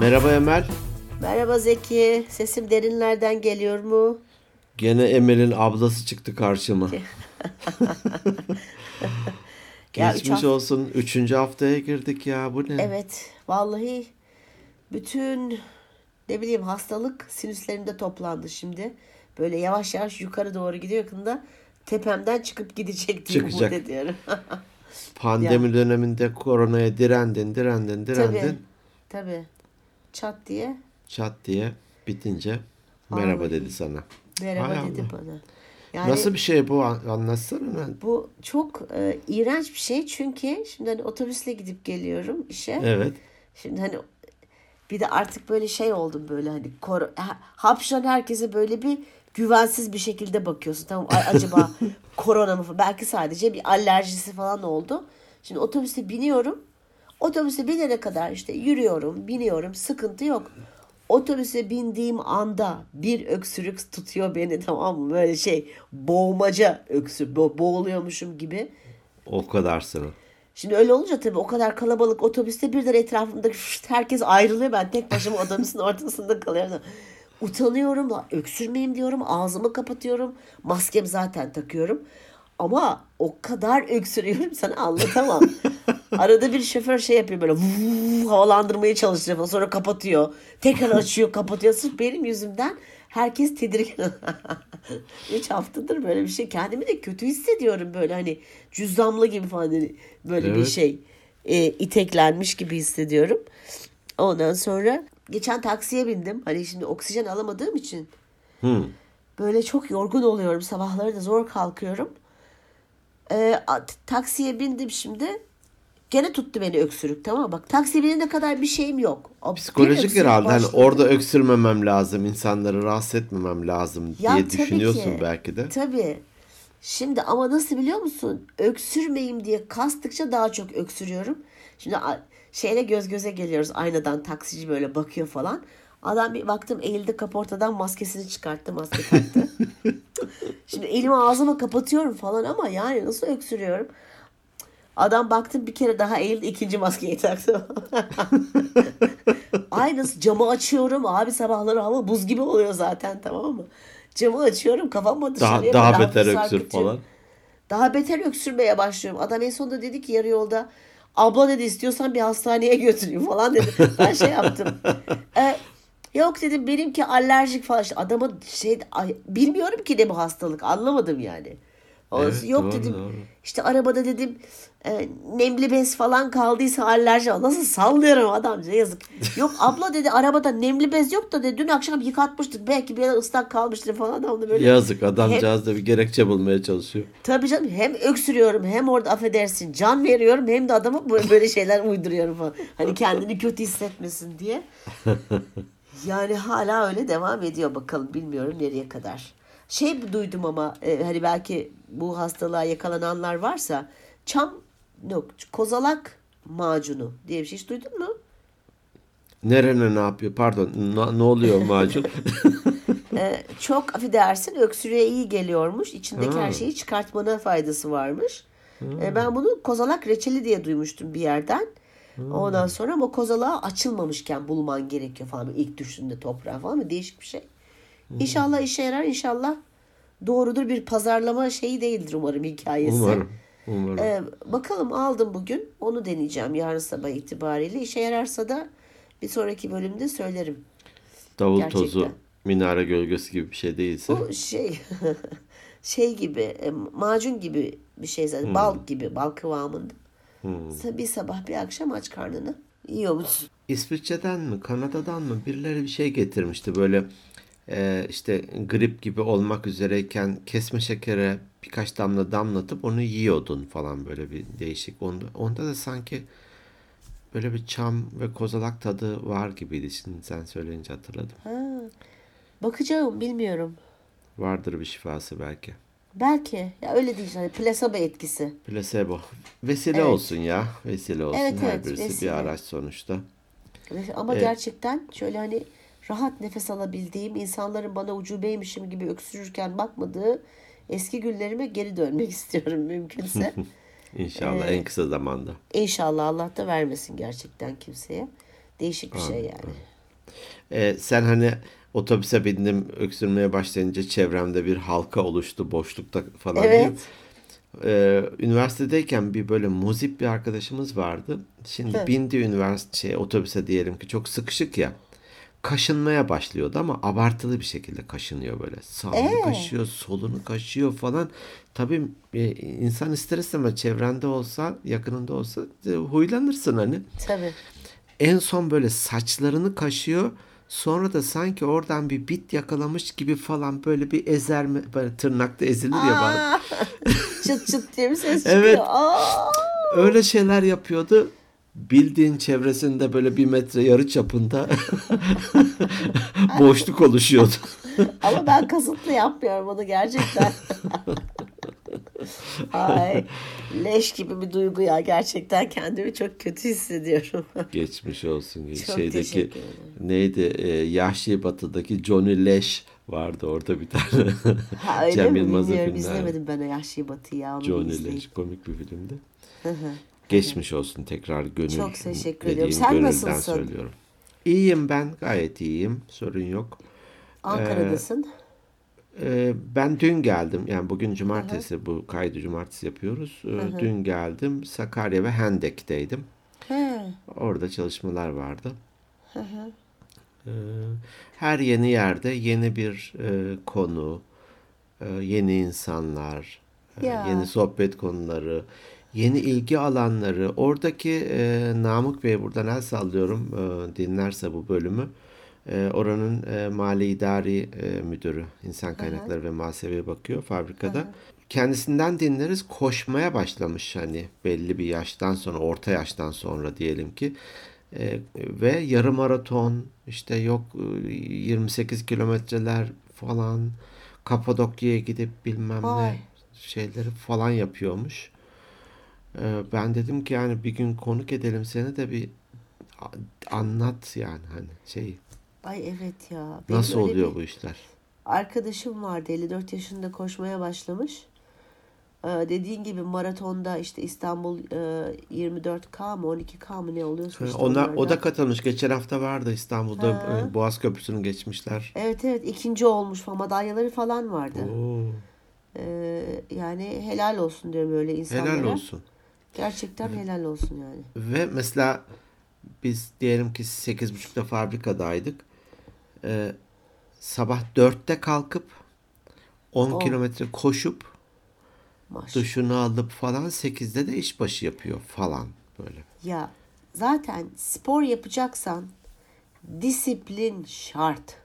Merhaba Emel. Merhaba Zeki. Sesim derinlerden geliyor mu? Gene Emel'in ablası çıktı karşıma. Ya üç Geçmiş hafta- olsun. Üçüncü haftaya girdik ya. Bu ne? Evet. Vallahi bütün ne bileyim hastalık sinüslerimde toplandı şimdi. Böyle yavaş yavaş yukarı doğru gidiyor yakında. Tepemden çıkıp gidecek diye umut Çıkacak. ediyorum. Pandemi döneminde koronaya direndin, direndin, direndin. tabii. Tabii. Çat diye Çat diye bitince merhaba Ay. dedi sana. merhaba Hay dedi Allah. bana. Yani Nasıl bir şey bu? An- Anlatsana. bu çok e, iğrenç bir şey çünkü şimdi hani otobüsle gidip geliyorum işe. Evet. Şimdi hani bir de artık böyle şey oldum böyle hani kor ha- hapşıran herkese böyle bir güvensiz bir şekilde bakıyorsun. Tamam acaba korona mı? Belki sadece bir alerjisi falan oldu. Şimdi otobüse biniyorum. Otobüse binene kadar işte yürüyorum, biniyorum. Sıkıntı yok. Otobüse bindiğim anda bir öksürük tutuyor beni tamam mı? Böyle şey boğmaca öksür, bo- boğuluyormuşum gibi. O kadar sana. Şimdi öyle olunca tabii o kadar kalabalık otobüste birden etrafımda fışt, herkes ayrılıyor. Ben tek başıma otobüsün ortasında kalıyorum. Utanıyorum, öksürmeyeyim diyorum, ağzımı kapatıyorum. Maskem zaten takıyorum. Ama o kadar öksürüyorum sana anlatamam. Arada bir şoför şey yapıyor böyle vuv, havalandırmaya çalışıyor falan. Sonra kapatıyor. Tekrar açıyor kapatıyor. Sırf benim yüzümden herkes tedirgin. Üç haftadır böyle bir şey. Kendimi de kötü hissediyorum böyle hani cüzdanlı gibi falan hani böyle bir Evet. şey e, iteklenmiş gibi hissediyorum. Ondan sonra geçen taksiye bindim. Hani şimdi oksijen alamadığım için Hı. böyle çok yorgun oluyorum. Sabahları da zor kalkıyorum. T- taksiye bindim şimdi. Gene tuttu beni öksürük tamam mı? Bak taksiye binene kadar bir şeyim yok. O Psikolojik herhalde. Hani orada öksürmemem lazım. insanları rahatsız etmemem lazım Ya diye düşünüyorsun ki. belki de. Tabii. Şimdi ama nasıl biliyor musun? Öksürmeyeyim diye kastıkça daha çok öksürüyorum. Şimdi şeyle göz göze geliyoruz. Aynadan taksici böyle bakıyor falan. Adam bir baktım eğildi kaportadan maskesini çıkarttı. Maske taktı. Şimdi elimi ağzıma kapatıyorum falan ama yani nasıl öksürüyorum? Adam baktım bir kere daha eğildi ikinci maskeyi taktı. Aynısı camı açıyorum abi sabahları hava buz gibi oluyor zaten tamam mı? Camı açıyorum kafamı Daha, dışarıya daha böyle beter öksür falan. Daha beter öksürmeye başlıyorum. Adam en sonunda dedi ki yarı yolda abla dedi istiyorsan bir hastaneye götüreyim falan dedi. Ben şey yaptım. E, yok dedim benimki alerjik falan. İşte adamın şey ay, bilmiyorum ki ne bu hastalık anlamadım yani. Evet, yok doğru, dedim doğru. işte arabada dedim e, nemli bez falan kaldıysa alerji. Nasıl sallıyorum adamca yazık. Yok abla dedi arabada nemli bez yok da dedi dün akşam yıkatmıştık belki bir ıslak kalmıştır falan adam da böyle. Yazık adamcağız da bir gerekçe bulmaya çalışıyor. Tabii canım hem öksürüyorum hem orada affedersin can veriyorum hem de adama böyle şeyler uyduruyorum falan. Hani kendini kötü hissetmesin diye. Yani hala öyle devam ediyor bakalım bilmiyorum nereye kadar. Şey duydum ama e, hani belki bu hastalığa yakalananlar varsa çam yok kozalak macunu diye bir şey hiç duydun mu? Nerene ne yapıyor? Pardon. Na- ne oluyor macun? E, çok affedersin öksürüğe iyi geliyormuş. İçindeki Ha. her şeyi çıkartmana faydası varmış. E, ben bunu kozalak reçeli diye duymuştum bir yerden. Ondan sonra ama kozalağı açılmamışken bulman gerekiyor falan. İlk düştüğünde toprağa falan. Ama Değişik bir şey. İnşallah işe yarar. İnşallah doğrudur bir pazarlama şeyi değildir umarım hikayesi. Umarım. Umarım. E, bakalım aldım bugün. Onu deneyeceğim yarın sabah itibariyle. İşe yararsa da bir sonraki bölümde söylerim. Davul gerçekten. tozu, minare gölgesi gibi bir şey değilse. Bu şey şey gibi e, macun gibi bir şey zaten. Bal gibi bal kıvamında. Bir sabah bir akşam aç karnını. Yiyor musun? İsviçre'den mi, Kanada'dan mı birileri bir şey getirmişti böyle e, işte grip gibi olmak üzereyken kesme şekere birkaç damla damlatıp onu yiyordun falan böyle bir değişik. Onda, onda da sanki böyle bir çam ve kozalak tadı var gibiydi şimdi sen söyleyince hatırladım. Bakacağım bilmiyorum. Vardır bir şifası belki. Belki. Ya öyle değil hani plasebo etkisi. Placebo. Vesile Evet. olsun ya. Vesile olsun Evet, her evet, birisi vesile. bir araç sonuçta. Ama gerçekten şöyle hani rahat nefes alabildiğim, insanların bana ucubeymişim gibi öksürürken bakmadığı eski günlerime geri dönmek istiyorum mümkünse. İnşallah en kısa zamanda. İnşallah Allah da vermesin gerçekten kimseye. Değişik bir şey yani. Ee, sen hani otobüse bindim öksürmeye başlayınca çevremde bir halka oluştu boşlukta falan Evet. diyor. Ee, üniversitedeyken bir böyle muzip bir arkadaşımız vardı. Şimdi Hı. bindi üniversite şey, otobüse diyelim ki çok sıkışık ya. Kaşınmaya başlıyordu ama abartılı bir şekilde kaşınıyor böyle. Sağını Ee? kaşıyor, solunu kaşıyor falan. Tabii e, insan ister istemez çevrende olsa, yakınında olsa e, huylanırsın hani. Tabii. En son böyle saçlarını kaşıyor. Sonra da sanki oradan bir bit yakalamış gibi falan böyle bir ezerme, böyle tırnakta ezilir ya bazı. Aa, çıt çıt diye bir ses Evet. çıkıyor. Aa! Öyle şeyler yapıyordu. Bildiğin çevresinde böyle bir metre yarı çapında boşluk oluşuyordu. Ama ben kasıtlı yapmıyorum onu gerçekten. Ay leş gibi bir duygu ya. Gerçekten kendimi çok kötü hissediyorum. Geçmiş olsun. Çok Şeydeki neydi? E, Yahşi Batı'daki Johnny Leş vardı orada bir tane. Ha, öyle Cem mi? Yılmaz'ın Bilmiyorum. filmler. İzlemedim ben Yahşi Batı'yı ya. Johnny izleyeyim. Leş komik bir filmdi. Hı hı. Geçmiş olsun tekrar gönül. Çok teşekkür ediyorum. Sen nasılsın? söylüyorum. İyiyim ben gayet iyiyim. Sorun yok. Ankara'dasın. Ee, ben dün geldim. Yani bugün cumartesi bu kaydı cumartesi yapıyoruz. Ee, Dün geldim. Sakarya ve Hendek'teydim. He. Orada çalışmalar vardı. Ee, her yeni yerde yeni bir e, konu, e, yeni insanlar, e, Ya. yeni sohbet konuları, yeni ilgi alanları. Oradaki e, Namık Bey buradan el sallıyorum e, dinlerse bu bölümü. E, oranın e, mali idari e, müdürü, insan kaynakları ve muhasebeye bakıyor fabrikada. Kendisinden dinleriz koşmaya başlamış hani belli bir yaştan sonra, orta yaştan sonra diyelim ki. E, ve yarım maraton işte yok e, 28 kilometreler falan Kapadokya'ya gidip bilmem Vay. ne şeyleri falan yapıyormuş. E, ben dedim ki yani bir gün konuk edelim seni de bir anlat yani hani şey Ay evet ya. Benim nasıl öyle oluyor bir bu işler? Arkadaşım vardı 54 yaşında koşmaya başlamış. Ee, dediğin gibi maratonda işte İstanbul e, 24K mı 12K mı ne oluyorsa işte Onlar, o da katılmış. Geçen hafta vardı İstanbul'da Ha. e, Boğaz Köprüsü'nü geçmişler. Evet evet ikinci olmuş falan madalyaları falan vardı. Oo, Ee, yani helal olsun diyorum öyle insanlara. helal olsun. Gerçekten helal olsun yani. Ve mesela biz diyelim ki 8.30'da fabrikadaydık. Ee, sabah 4'te kalkıp 10 Oh. kilometre koşup Maşallah. duşunu alıp falan 8'de de işbaşı yapıyor falan böyle. Ya zaten spor yapacaksan disiplin şart.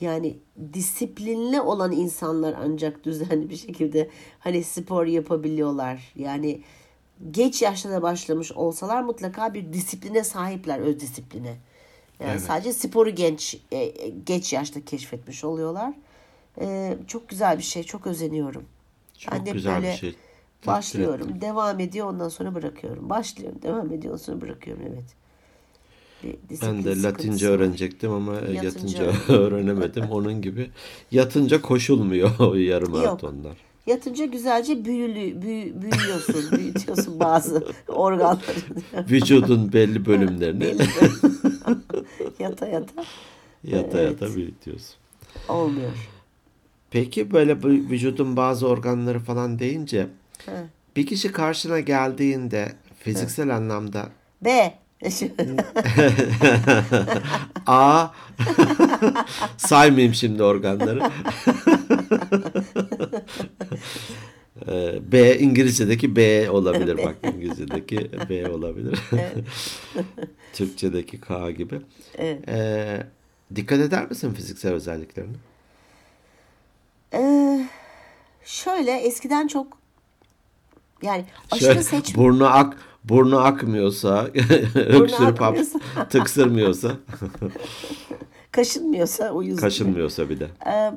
Yani disiplinli olan insanlar ancak düzenli bir şekilde hani spor yapabiliyorlar. Yani geç yaşta da başlamış olsalar mutlaka bir disipline sahipler, öz disipline. Evet. sadece sporu genç e, e, geç yaşta keşfetmiş oluyorlar. E, çok güzel bir şey, çok özeniyorum. Çok Ben de güzel böyle bir şey. Takdir Başlıyorum, ettim. devam ediyor, ondan sonra bırakıyorum. Başlıyorum, devam ediyor, ondan sonra bırakıyorum. Evet. Ben de Latince var. öğrenecektim ama Yatınca yatınca öğrenemedim. Onun gibi yatınca koşulmuyor yarım maratonlar. Yatınca güzelce büyülü, büyü, büyüyorsun, büyütüyorsun bazı organları. Vücudun belli bölümlerini Belli yata yata yata Evet. yata büyütüyorsun. olmuyor. Peki böyle vücudun bazı organları falan deyince Ha. bir kişi karşına geldiğinde fiziksel anlamda B. A saymayayım şimdi organları. Ee, B İngilizce'deki B olabilir bak İngilizce'deki B olabilir. Türkçe'deki K gibi. Evet. Ee, dikkat eder misin fiziksel özelliklerine? Ee, şöyle eskiden çok yani aşırı Şöyle seç burnu ak burnu akmıyorsa, öksürüp hap tıksırmıyorsa, kaşınmıyorsa o yüzden. kaşınmıyorsa bir de. Ee,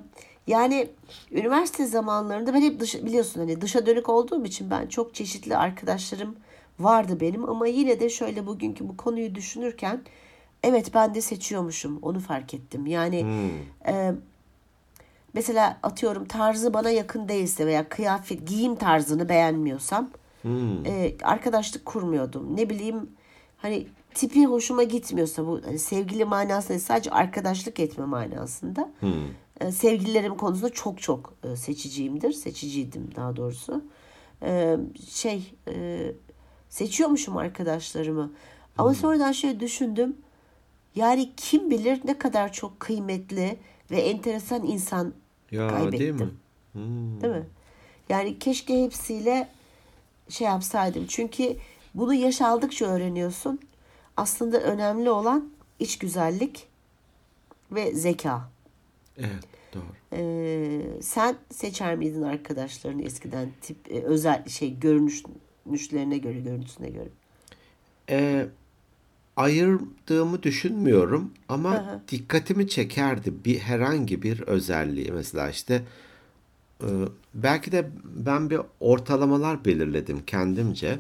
yani üniversite zamanlarında ben hep dış, biliyorsun hani dışa dönük olduğum için ben çok çeşitli arkadaşlarım vardı benim ama yine de şöyle bugünkü bu konuyu düşünürken evet ben de seçiyormuşum onu fark ettim. Yani e, mesela atıyorum tarzı bana yakın değilse veya kıyafet giyim tarzını beğenmiyorsam e, arkadaşlık kurmuyordum. Ne bileyim hani tipi hoşuma gitmiyorsa bu hani sevgili manasında sadece arkadaşlık etme manasında. E, sevgililerim konusunda çok çok e, seçiciyimdir. Seçiciydim daha doğrusu. E, şey e, seçiyormuşum arkadaşlarımı. Ama sonradan şöyle düşündüm. Yani kim bilir ne kadar çok kıymetli ve enteresan insan Ya kaybettim. değil mi? Hmm. Değil mi? Yani keşke hepsiyle şey yapsaydım. Çünkü bunu yaş aldıkça öğreniyorsun. Aslında önemli olan iç güzellik ve zeka. Evet doğru. Ee, sen seçer miydin arkadaşlarını eskiden tip e, özel şey görünüşlerine göre, görüntüsüne göre? Ee, ayırdığımı düşünmüyorum ama hı. dikkatimi çekerdi bir herhangi bir özelliği mesela işte e, belki de ben bir ortalamalar belirledim kendimce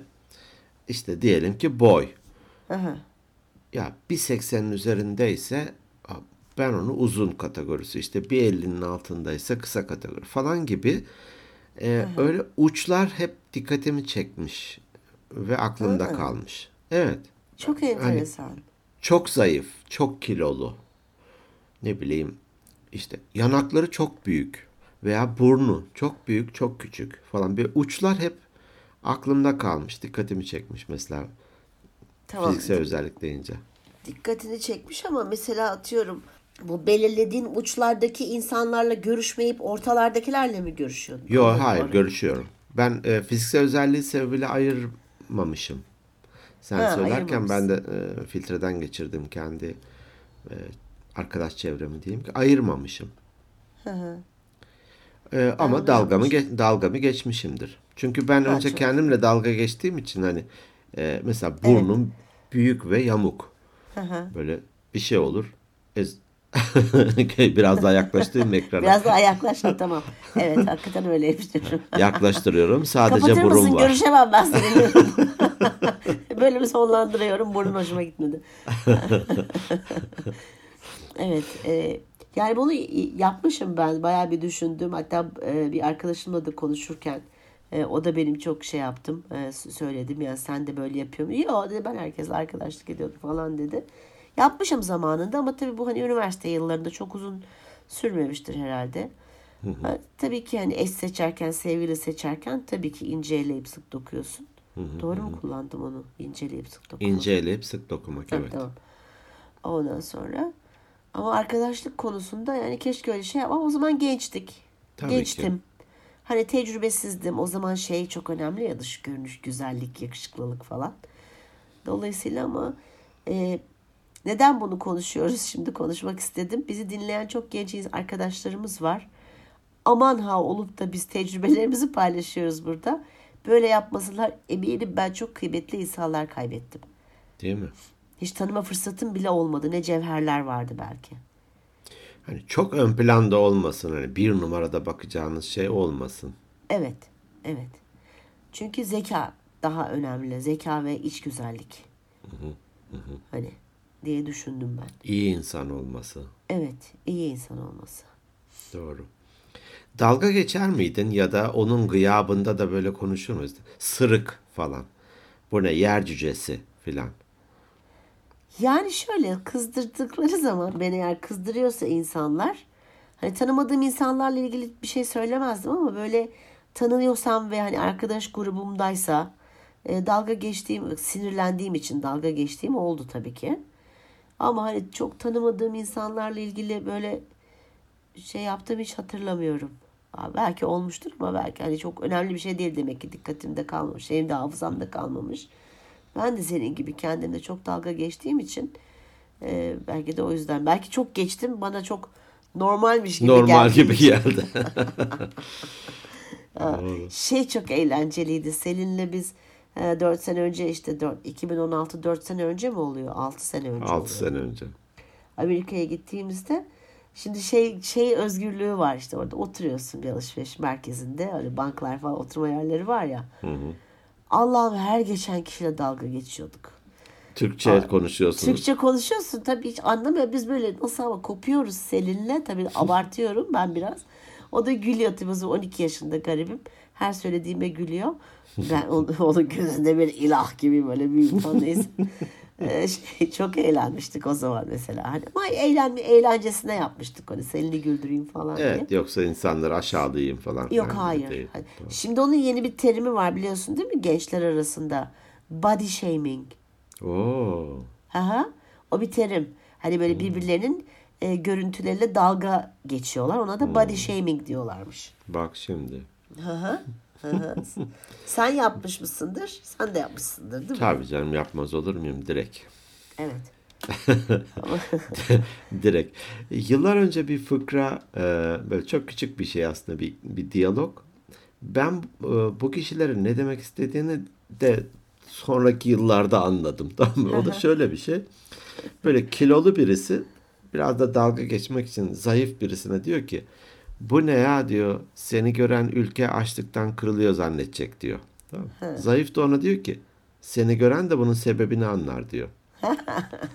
işte diyelim ki boy hı. ya 1.80'in üzerindeyse ben onu uzun kategorisi işte 1.50'nin altındaysa kısa kategori falan gibi e, öyle uçlar hep dikkatimi çekmiş ve aklımda kalmış. Evet. Çok enteresan. çok zayıf, çok kilolu. Ne bileyim işte yanakları çok büyük veya burnu çok büyük, çok küçük falan. Bir uçlar hep aklımda kalmış, dikkatimi çekmiş mesela Tamam. fiziksel özellik deyince. dikkatini çekmiş ama mesela atıyorum bu belirlediğin uçlardaki insanlarla görüşmeyip ortalardakilerle mi görüşüyordun? Yok hayır orayı. görüşüyorum. Ben e, fiziksel özelliği sebebiyle ayırmamışım. Sen Ha, söylerken ben de e, filtreden geçirdim kendi e, arkadaş çevremi diyeyim ki ayırmamışım. E, ama dalgamı ge- dalgamı geçmişimdir. Çünkü ben önce çok- kendimle dalga geçtiğim için hani e, mesela burnum büyük ve yamuk. Böyle bir şey olur. Ez- Biraz daha yaklaştırayım ekrana. Biraz daha yaklaştın tamam. Evet hakikaten öyleymiş diyorum. Yaklaştırıyorum. Sadece Kapatır burun mısın? var. Görüşemem ben seninle. Bölümü sonlandırıyorum. Burnun hoşuma gitmedi. evet. E, yani bunu yapmışım ben. Bayağı bir düşündüm. Hatta e, bir arkadaşımla da konuşurken e, o da benim çok şey yaptım. E, söyledim yani sen de böyle yapıyor musun? Yok dedi ben herkesle arkadaşlık ediyordum falan dedi. Yapmışım zamanında ama tabii bu hani üniversite yıllarında çok uzun sürmemiştir herhalde. Ha, tabii ki hani eş seçerken, sevgili seçerken tabii ki inceleyip sık dokuyorsun. Doğru mu kullandım onu? İnceleyip sık dokumak. İnceleyip sık dokumak Ha, evet. Tamam. Ondan sonra ama arkadaşlık konusunda yani keşke öyle şey yapmam. O zaman gençtik. Tabii ki. Gençtim. Hani tecrübesizdim. O zaman şey çok önemli ya dış görünüş, güzellik, yakışıklılık falan. Dolayısıyla ama e, neden bunu konuşuyoruz? Şimdi konuşmak istedim. Bizi dinleyen çok genç arkadaşlarımız var. Aman ha olup da biz tecrübelerimizi paylaşıyoruz burada. Böyle yapmasalar eminim ben çok kıymetli insanlar kaybettim. Değil mi? Hiç tanıma fırsatım bile olmadı. Ne cevherler vardı belki. Hani çok ön planda olmasın. Hani bir numarada bakacağınız şey olmasın. Evet, evet. Çünkü zeka daha önemli. Zeka ve iç güzellik. Hani diye düşündüm ben. İyi insan olması. Evet, iyi insan olması. Doğru. Dalga geçer miydin ya da onun gıyabında da böyle konuşur muydun? Sırık falan. Bu ne yer cücesi filan. Yani şöyle kızdırdıkları zaman beni eğer kızdırıyorsa insanlar hani tanımadığım insanlarla ilgili bir şey söylemezdim ama böyle tanıyorsam ve hani arkadaş grubumdaysa e, dalga geçtiğim, sinirlendiğim için dalga geçtiğim oldu tabii ki. Ama hani çok tanımadığım insanlarla ilgili böyle şey yaptığımı hiç hatırlamıyorum. Aa, belki olmuştur ama belki hani çok önemli bir şey değil demek ki dikkatimde kalmamış. Benim de hafızamda kalmamış. Ben de senin gibi kendimle çok dalga geçtiğim için e, belki de o yüzden. Belki çok geçtim bana çok normalmiş gibi Normal geldi. gibi geldi. Şey çok eğlenceliydi. Selin'le biz e, 4 sene önce işte 4, 2016 4 sene önce mi oluyor? 6 sene önce 6 oluyor. sene önce. Amerika'ya gittiğimizde şimdi şey şey özgürlüğü var işte orada oturuyorsun bir alışveriş merkezinde öyle banklar falan oturma yerleri var ya. Allah'ım her geçen kişiyle dalga geçiyorduk. Türkçe konuşuyorsunuz. Türkçe konuşuyorsun tabii hiç anlamıyor. Biz böyle nasıl ama kopuyoruz Selin'le. Tabii abartıyorum ben biraz. O da gülüyor tabii o zaman 12 yaşında garibim. Her söylediğime gülüyor. Ben onun, onun gözünde bir ilah gibi böyle falan neyse. Ee, şey, çok eğlenmiştik o zaman mesela. Hani ama eğlenme eğlencesine yapmıştık hani seni güldüreyim falan diye. Evet yoksa insanları aşağılayayım falan. Yok filan hayır. değil. Hani Şimdi onun yeni bir terimi var biliyorsun değil mi gençler arasında? Body shaming. Oo. Aha, o bir terim. Hani böyle birbirlerinin e, görüntüleriyle dalga geçiyorlar. Ona da body shaming diyorlarmış. Bak şimdi. Hı hı. Sen yapmış mısındır? Sen de yapmışsındır değil mi? Tabii canım yapmaz olur muyum direkt. Evet. Direkt. Yıllar önce bir fıkra, e, böyle çok küçük bir şey aslında bir, bir diyalog. Ben e, bu kişilerin ne demek istediğini de sonraki yıllarda anladım. Tamam mı? O da şöyle bir şey. Böyle kilolu birisi biraz da dalga geçmek için zayıf birisine diyor ki bu ne ya diyor seni gören ülke açlıktan kırılıyor zannedecek diyor. Tamam. Zayıf da ona diyor ki seni gören de bunun sebebini anlar diyor.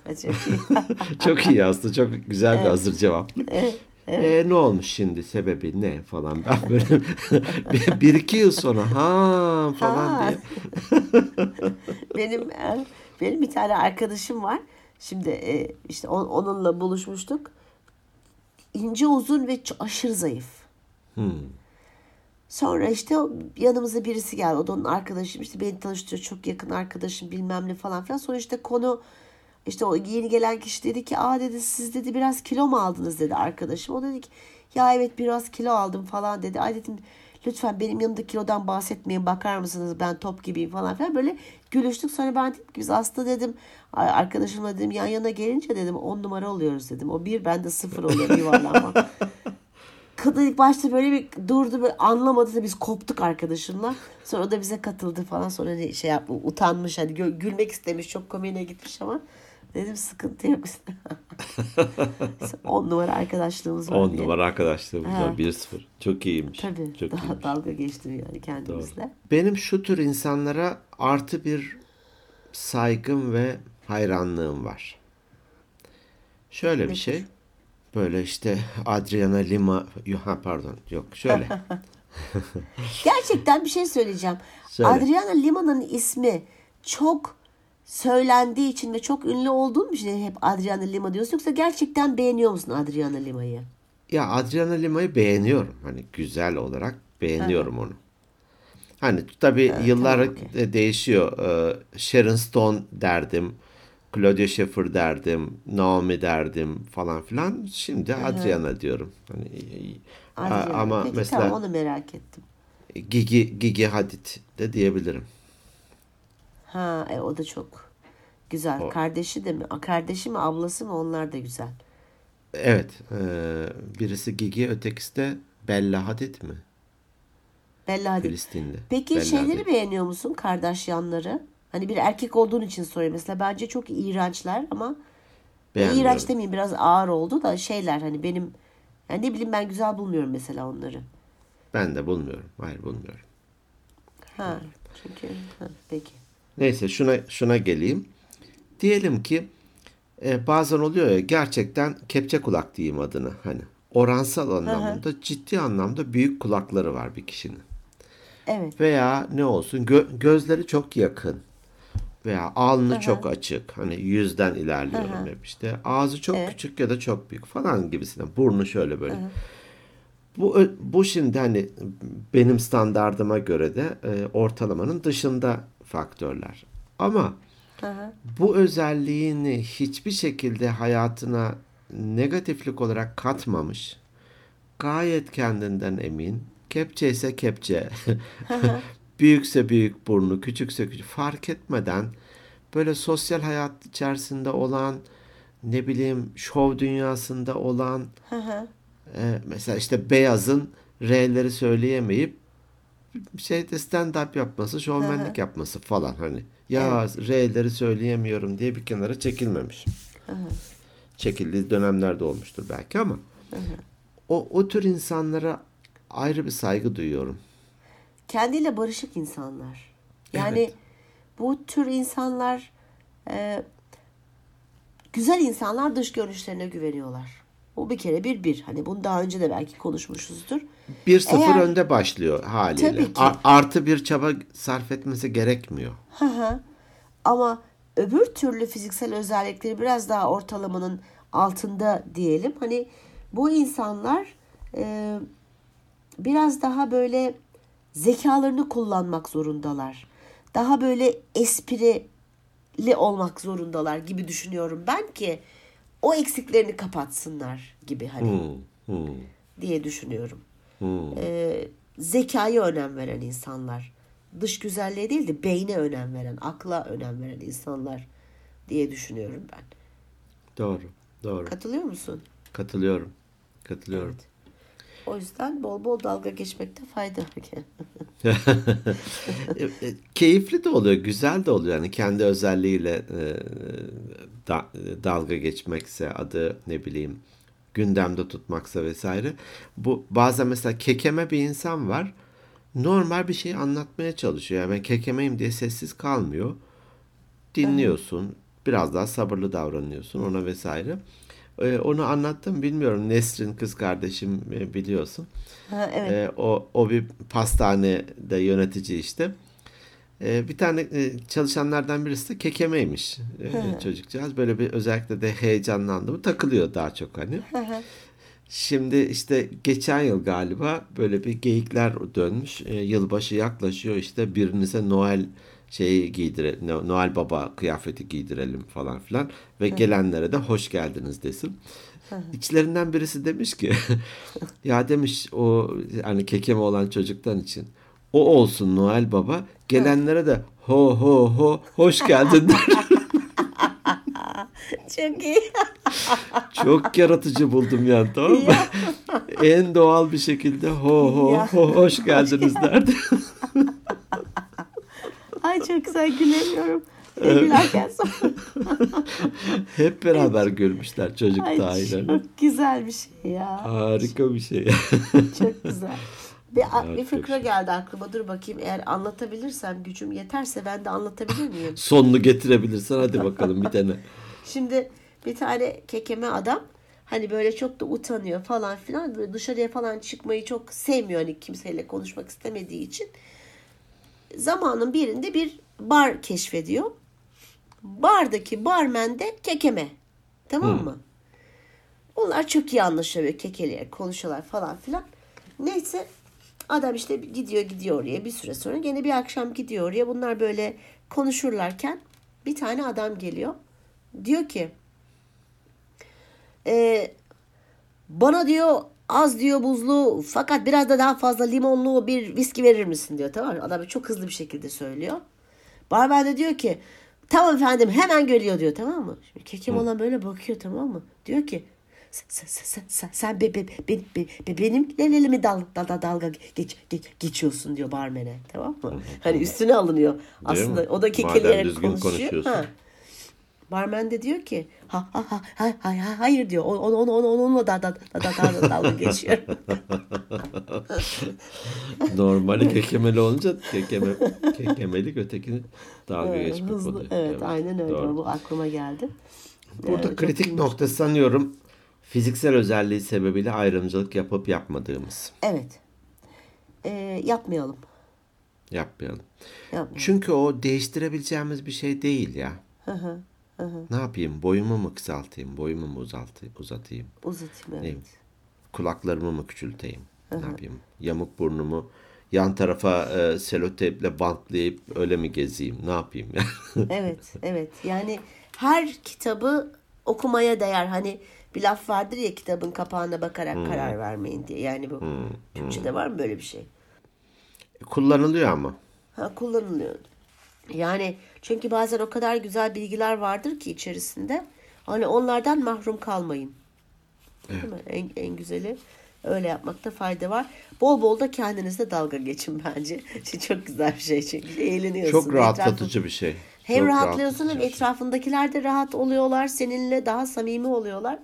Çok iyi. Çok iyi aslında. Çok güzel bir hazır cevap. E, ne olmuş şimdi? Sebebi ne falan. Ben böyle bir, bir iki yıl sonra ha falan Ha. diye. benim benim bir tane arkadaşım var. Şimdi e, işte on- onunla buluşmuştuk. İnce uzun ve aşırı zayıf. Hmm. Sonra işte yanımıza birisi geldi. O da onun arkadaşım. işte beni tanıştırıyor. Çok yakın arkadaşım bilmem ne falan filan. Sonra işte konu işte o yeni gelen kişi dedi ki aa dedi siz dedi biraz kilo mu aldınız dedi arkadaşım. O dedi ki ya evet biraz kilo aldım falan dedi. Ay dedim lütfen benim yanımda kilodan bahsetmeyin bakar mısınız ben top gibiyim falan filan. Böyle gülüştük sonra ben dedim ki biz aslında dedim "Ay, arkadaşımla dedim yan yana gelince dedim on numara oluyoruz dedim. O bir ben de sıfır oluyor yuvarlanma. Kadın ilk başta böyle bir durdu böyle anlamadı da biz koptuk arkadaşımla. Sonra o da bize katıldı falan. Sonra şey yaptı utanmış hani gülmek istemiş çok komiğine gitmiş ama dedim sıkıntı yok. On numara arkadaşlığımız var 10 diye. numara arkadaşlığımız Ha. var. 1-0. Çok iyiymiş. Tabii Çok daha iyiymiş. dalga geçtim yani kendimizle. Benim şu tür insanlara artı bir saygım ve hayranlığım var. Şöyle bir şey. Böyle işte Adriana Lima, ha pardon yok şöyle. Gerçekten bir şey söyleyeceğim. Söyle. Adriana Lima'nın ismi çok söylendiği için ve çok ünlü olduğu için hep Adriana Lima diyorsun yoksa gerçekten beğeniyor musun Adriana Lima'yı? Ya Adriana Lima'yı beğeniyorum. Hani güzel olarak beğeniyorum onu. Hani tabii yıllar tamam, okey. de- değişiyor. Ee, Sharon Stone derdim. Claudia Schiffer derdim. Naomi derdim falan filan. Şimdi Adriana diyorum. Hani, Adriana. ama Peki mesela tamam onu merak ettim. Gigi Gigi Hadid de diyebilirim. Ha e, o da çok güzel. Kardeşi de mi? A, Kardeşi mi ablası mı onlar da güzel. Evet, e, birisi Gigi, ötekisi de Bella Hadid mi? Bella Hadid. Filistinli. Peki Bella şeyleri Hadid. beğeniyor musun Kardashianları? Hani bir erkek olduğun için soruyorum mesela. Bence çok iğrençler ama Beğenmiyorum. iğrenç demeyeyim biraz ağır oldu da şeyler hani benim yani ne bileyim ben güzel bulmuyorum mesela onları. Ben de bulmuyorum. Hayır bulmuyorum. Ha çünkü ha, peki. Neyse şuna şuna geleyim. Diyelim ki e, bazen oluyor ya gerçekten kepçe kulak diyeyim adını hani oransal anlamda ciddi anlamda büyük kulakları var bir kişinin. Evet. Veya ne olsun gö- gözleri çok yakın veya alnı çok açık hani yüzden ilerliyorum hep işte ağzı çok küçük ya da çok büyük falan gibisine burnu şöyle böyle. Bu ö- bu şimdi hani benim standardıma göre de e, ortalamanın dışında faktörler. Ama bu özelliğini hiçbir şekilde hayatına negatiflik olarak katmamış. Gayet kendinden emin. Kepçe ise kepçe. Büyükse büyük burnu, küçükse küçük fark etmeden böyle sosyal hayat içerisinde olan ne bileyim şov dünyasında olan e, mesela işte Beyaz'ın R'leri söyleyemeyip şeyde stand-up yapması, şovmenlik yapması falan hani. Ya R'leri söyleyemiyorum diye bir kenara çekilmemiş. Çekildiği dönemlerde olmuştur belki ama o, o tür insanlara ayrı bir saygı duyuyorum. Kendiyle barışık insanlar. Yani Evet. bu tür insanlar e, güzel insanlar dış görünüşlerine güveniyorlar. Bu bir kere bir bir. Hani bunu daha önce de belki konuşmuşuzdur. 1-0 Eğer- önde başlıyor haliyle. Tabii ki. Artı bir çaba sarf etmesi gerekmiyor. Hı hı. Ama öbür türlü fiziksel özellikleri biraz daha ortalamanın altında diyelim. Hani bu insanlar e, biraz daha böyle zekalarını kullanmak zorundalar. Daha böyle esprili olmak zorundalar gibi düşünüyorum ben ki o eksiklerini kapatsınlar gibi hani Hmm, hmm, diye düşünüyorum. hmm. Ee, zekaya önem veren insanlar. Dış güzelliğe değil de beyne önem veren, akla önem veren insanlar diye düşünüyorum ben. Doğru, doğru. Katılıyor musun? Katılıyorum, katılıyorum. O yüzden bol bol dalga geçmekte fayda var. E, e, Keyifli de oluyor, güzel de oluyor. Yani kendi özelliğiyle e, da- dalga geçmekse adı ne bileyim gündemde tutmaksa vesaire. Bu bazen mesela kekeme bir insan var. Normal bir şey anlatmaya çalışıyor. Yani ben kekemeyim diye sessiz kalmıyor. Dinliyorsun. Biraz daha sabırlı davranıyorsun ona vesaire. E, onu anlattım bilmiyorum. Nesrin kız kardeşim e, biliyorsun. Ha, evet. E, o, o bir pastanede yönetici işte. E, bir tane e, çalışanlardan birisi de kekemeymiş e, çocukcağız. Böyle bir özellikle de heyecanlandı mı takılıyor daha çok hani. Şimdi işte geçen yıl galiba böyle bir geyikler dönmüş. E, yılbaşı yaklaşıyor işte birinize Noel şeyi giydire No- Noel Baba kıyafeti giydirelim falan filan ve gelenlere de hoş geldiniz desin. İçlerinden birisi demiş ki ya demiş o hani kekeme olan çocuktan için o olsun Noel Baba gelenlere de ho ho ho hoş geldin der. Çok iyi. Çok yaratıcı buldum yani tamam mı? en doğal bir şekilde ho ho Ya. ho hoş geldiniz derdi. Ay çok güzel gülemiyorum. Gülerken. Hep beraber gülmüşler çocuk Ay dahil. çok güzel bir şey ya. Harika bir şey. Çok güzel. Bir, bir Evet, fıkra çok- geldi aklıma. Dur bakayım eğer anlatabilirsem gücüm yeterse ben de anlatabilir miyim? Sonunu getirebilirsen hadi bakalım bir tane. Şimdi bir tane kekeme adam hani böyle çok da utanıyor falan filan böyle dışarıya falan çıkmayı çok sevmiyor hani kimseyle konuşmak istemediği için. Zamanın birinde bir bar keşfediyor. Bardaki barmen de kekeme. Tamam mı? Onlar çok iyi anlaşıyor kekeleyerek konuşuyorlar falan filan. Neyse adam işte gidiyor gidiyor oraya bir süre sonra gene bir akşam gidiyor oraya. Bunlar böyle konuşurlarken bir tane adam geliyor. Diyor ki "Ee, bana diyor az diyor buzlu fakat biraz da daha fazla limonlu bir viski verir misin diyor tamam mı? Adam çok hızlı bir şekilde söylüyor. Barmen de diyor ki tamam efendim hemen geliyor diyor tamam mı? Şimdi kekim olan böyle bakıyor tamam mı? Diyor ki sen, sen, sen, sen, sen be, be, be, be, be, benim elimi dal, dal, dal, dalga geç, geç, geçiyorsun diyor barmene tamam mı? Hani üstüne alınıyor. Aslında mi? o da kekeleyerek konuşuyor. Ha. Barmen de diyor ki ha ha ha ha, ha, ha hayır diyor. Onu onu onu onunla da da da da da dalga geçiyor. Normali kekemeli olunca kekeme, kekemelik ötekini dalga Evet, geçmek hızlı. oluyor. Evet, aynen öyle. doğru. Bu aklıma geldi. Burada Evet, kritik nokta sanıyorum fiziksel özelliği sebebiyle ayrımcılık yapıp yapmadığımız. Evet. Ee, yapmayalım. Yapmayalım. Yapmayalım. Çünkü o değiştirebileceğimiz bir şey değil ya. Hı hı. Ne yapayım? Boyumu mu kısaltayım? Boyumu mu uzaltayım, uzatayım? Uzatayım Ne- evet. Kulaklarımı mı küçülteyim? Ne yapayım? Yamuk burnumu yan tarafa e, seloteple bantlayıp öyle mi gezeyim? Ne yapayım? Evet, evet. Yani her kitabı okumaya değer. Hani bir laf vardır ya kitabın kapağına bakarak karar vermeyin diye. Yani bu Türkçe'de var mı böyle bir şey? Kullanılıyor ama. Ha, kullanılıyor. Yani çünkü bazen o kadar güzel bilgiler vardır ki içerisinde. Hani onlardan mahrum kalmayın. Değil mi? En, en güzeli öyle yapmakta fayda var. Bol bol da kendinizle dalga geçin bence. Çok güzel bir şey çünkü eğleniyorsun. Çok rahatlatıcı Etrafın- bir şey. Hem Çok rahatlıyorsun hem şey. etrafındakiler de rahat oluyorlar. Seninle daha samimi oluyorlar.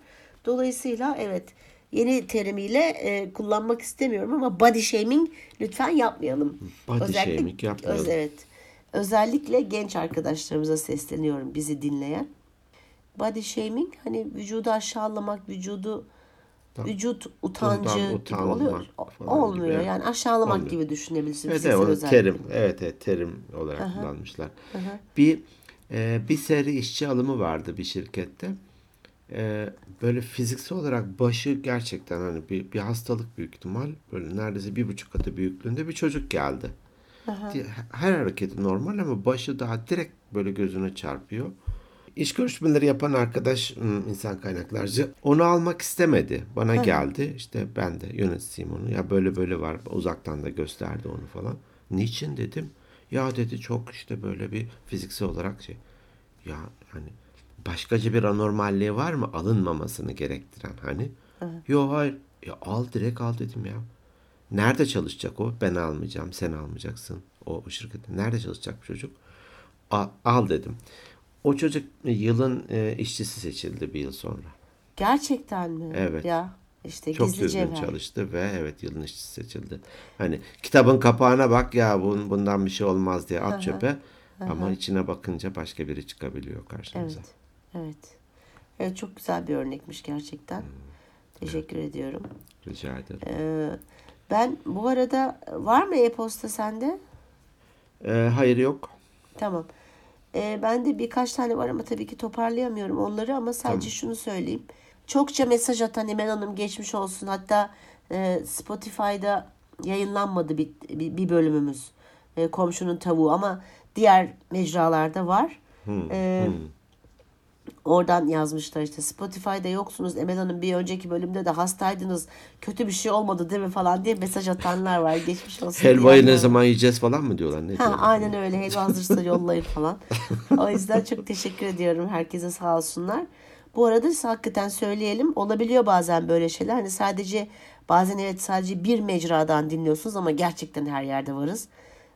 Dolayısıyla evet yeni terimiyle e, kullanmak istemiyorum ama body shaming lütfen yapmayalım. Body shaming yapmayalım. Öz, evet. Özellikle genç arkadaşlarımıza sesleniyorum bizi dinleyen. Body shaming hani vücudu aşağılamak, vücudu vücut utancı gibi oluyor. Olmuyor gibi. yani aşağılamak Olmuyor. gibi düşünebilirsin. Evet, evet, o terim. Evet, evet terim olarak kullanmışlar. Bir Ee, bir seri işçi alımı vardı bir şirkette. Ee, böyle fiziksel olarak başı gerçekten hani bir, bir hastalık büyük ihtimal. Böyle neredeyse bir buçuk katı büyüklüğünde bir çocuk geldi. Di- Her hareketi normal ama başı daha direkt böyle gözüne çarpıyor. İş görüşmeleri yapan arkadaş insan kaynaklarcı onu almak istemedi. Bana geldi işte ben de yönetsiyim onu. Ya böyle böyle var uzaktan da gösterdi onu falan. Niçin dedim. Ya dedi çok işte böyle bir fiziksel olarak şey. Ya hani başkaca bir anormalliği var mı alınmamasını gerektiren hani. Yok hayır. Ya al direkt al dedim ya. Nerede çalışacak o? Ben almayacağım. Sen almayacaksın. O, o şirkette. Nerede çalışacak bu çocuk? Al, al dedim. O çocuk yılın e, işçisi seçildi bir yıl sonra. Gerçekten mi? Evet. Ya işte Çok düzgün cevher. çalıştı ve evet yılın işçisi seçildi. Hani kitabın kapağına bak ya bun, bundan bir şey olmaz diye at çöpe. Ama içine bakınca başka biri çıkabiliyor karşımıza. Evet. Evet. Evet çok güzel bir örnekmiş gerçekten. Hmm. Teşekkür ediyorum. Rica ederim. Ee, ben bu arada var mı e-posta sende? Ee, hayır yok. Tamam. Ee, ben de birkaç tane var ama tabii ki toparlayamıyorum onları ama sadece şunu söyleyeyim. Çokça mesaj atan Emel Hanım geçmiş olsun. Hatta e, Spotify'da yayınlanmadı bir, bir, bölümümüz. E, komşunun tavuğu ama diğer mecralarda var. Ee, Oradan yazmışlar işte Spotify'da yoksunuz Emel Hanım bir önceki bölümde de hastaydınız kötü bir şey olmadı değil mi falan diye mesaj atanlar var geçmiş olsun Helvayı ne zaman yiyeceğiz falan mı diyorlar? Ne Ha, diyorlar? aynen öyle. Helva hazırsa yollayın falan. o yüzden çok teşekkür ediyorum. Herkese sağ olsunlar. Bu arada hakikaten söyleyelim. Olabiliyor bazen böyle şeyler. Hani sadece bazen evet sadece bir mecradan dinliyorsunuz ama gerçekten her yerde varız.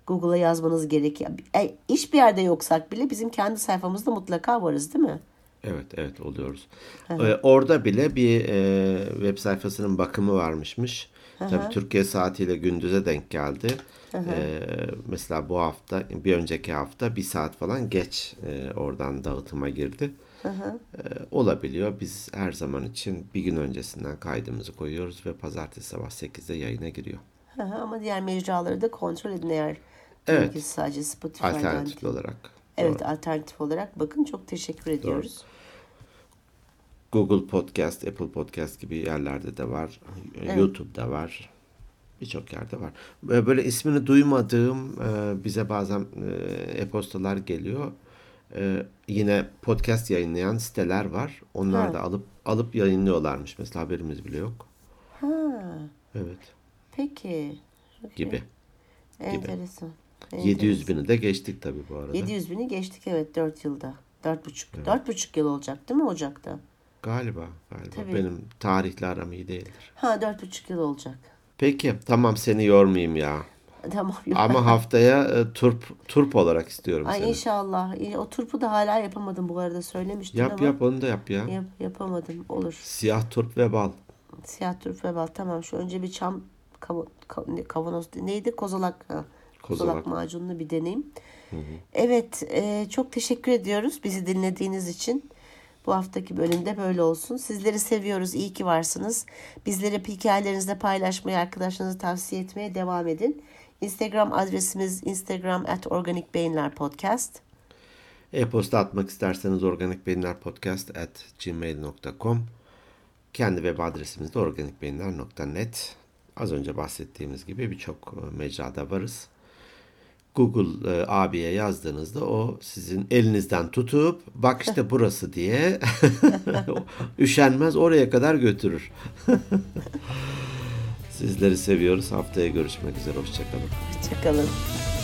Google'a yazmanız gerekiyor. E, hiçbir yerde yoksak bile bizim kendi sayfamızda mutlaka varız değil mi? Evet evet oluyoruz. Ee, orada bile bir e, web sayfasının bakımı varmışmış. Tabii Türkiye saatiyle gündüze denk geldi. Ee, mesela bu hafta bir önceki hafta bir saat falan geç e, oradan dağıtıma girdi. Ee, olabiliyor. Biz her zaman için bir gün öncesinden kaydımızı koyuyoruz ve pazartesi sabah 8'de yayına giriyor. Hı hı, ama diğer mecraları da kontrol edin eğer. Evet. Sadece Spotify'dan Alternatif değil. olarak. Evet alternatif olarak bakın çok teşekkür ediyoruz. Google Podcast, Apple Podcast gibi yerlerde de var. YouTube'da var. Birçok yerde var. Böyle ismini duymadığım e, bize bazen e, e-postalar geliyor. E, yine podcast yayınlayan siteler var. Onlar Ha. da alıp alıp yayınlıyorlarmış. Mesela haberimiz bile yok. Ha, Evet. peki. Gibi. Enteresan. 700 bini de geçtik tabii bu arada. 700 bini geçtik evet 4 yılda. 4,5 4,5 yıl olacak değil mi Ocak'ta? Galiba. Galiba. Tabii. Benim tarihle aram iyi değildir. Ha 4,5 yıl olacak. Peki tamam seni yormayayım ya. Tamam. Ama haftaya e, turp turp olarak istiyorum Ay seni. inşallah. O turpu da hala yapamadım bu arada söylemiştin Yap ama. yap onu da yap ya. Yap, yapamadım. Olur. Siyah turp ve bal. Siyah turp ve bal. Tamam şu önce bir çam kav- kav- ne- kavanoz neydi? Kozalak. Ha. Kozalak, Kozalak. macununu bir deneyim. Evet, e, çok teşekkür ediyoruz bizi dinlediğiniz için. Bu haftaki bölümde böyle olsun. Sizleri seviyoruz. İyi ki varsınız. Bizleri hikayelerinizde paylaşmayı, arkadaşlarınıza tavsiye etmeye devam edin. Instagram adresimiz instagram at organik beyinler podcast. E-posta atmak isterseniz organikbeyinlerpodcast at gmail.com Kendi web adresimiz de organikbeyinler.net Az önce bahsettiğimiz gibi birçok e, mecrada varız. Google e, abiye yazdığınızda o sizin elinizden tutup bak işte burası diye üşenmez oraya kadar götürür. Sizleri seviyoruz. Haftaya görüşmek üzere. Hoşçakalın. Hoşçakalın.